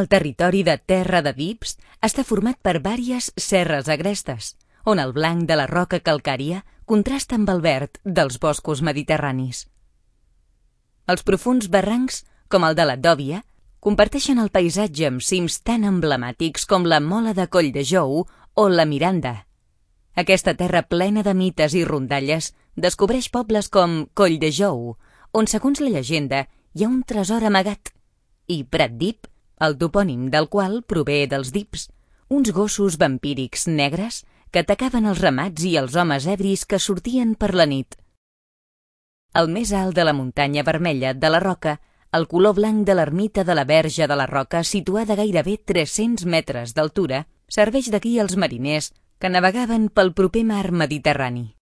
El territori de Terra de Dips està format per vàries serres agrestes, on el blanc de la roca calcària contrasta amb el verd dels boscos mediterranis. Els profuns barrancs, com el de la Dòvia, comparteixen el paisatge amb cims tan emblemàtics com la Mola de Coll de Jou o la Miranda. Aquesta terra plena de mites i rondalles descobreix pobles com Coll de Jou, on, segons la llegenda, hi ha un tresor amagat, i Pratdip, el topònim del qual prové dels dips, uns gossos vampírics negres que atacaven els ramats i els homes ebris que sortien per la nit. Al més alt de la muntanya vermella de la Roca, el color blanc de l'ermita de la Verge de la Roca, situada gairebé 300 metres d'altura, serveix d'aquí als mariners que navegaven pel proper mar Mediterrani.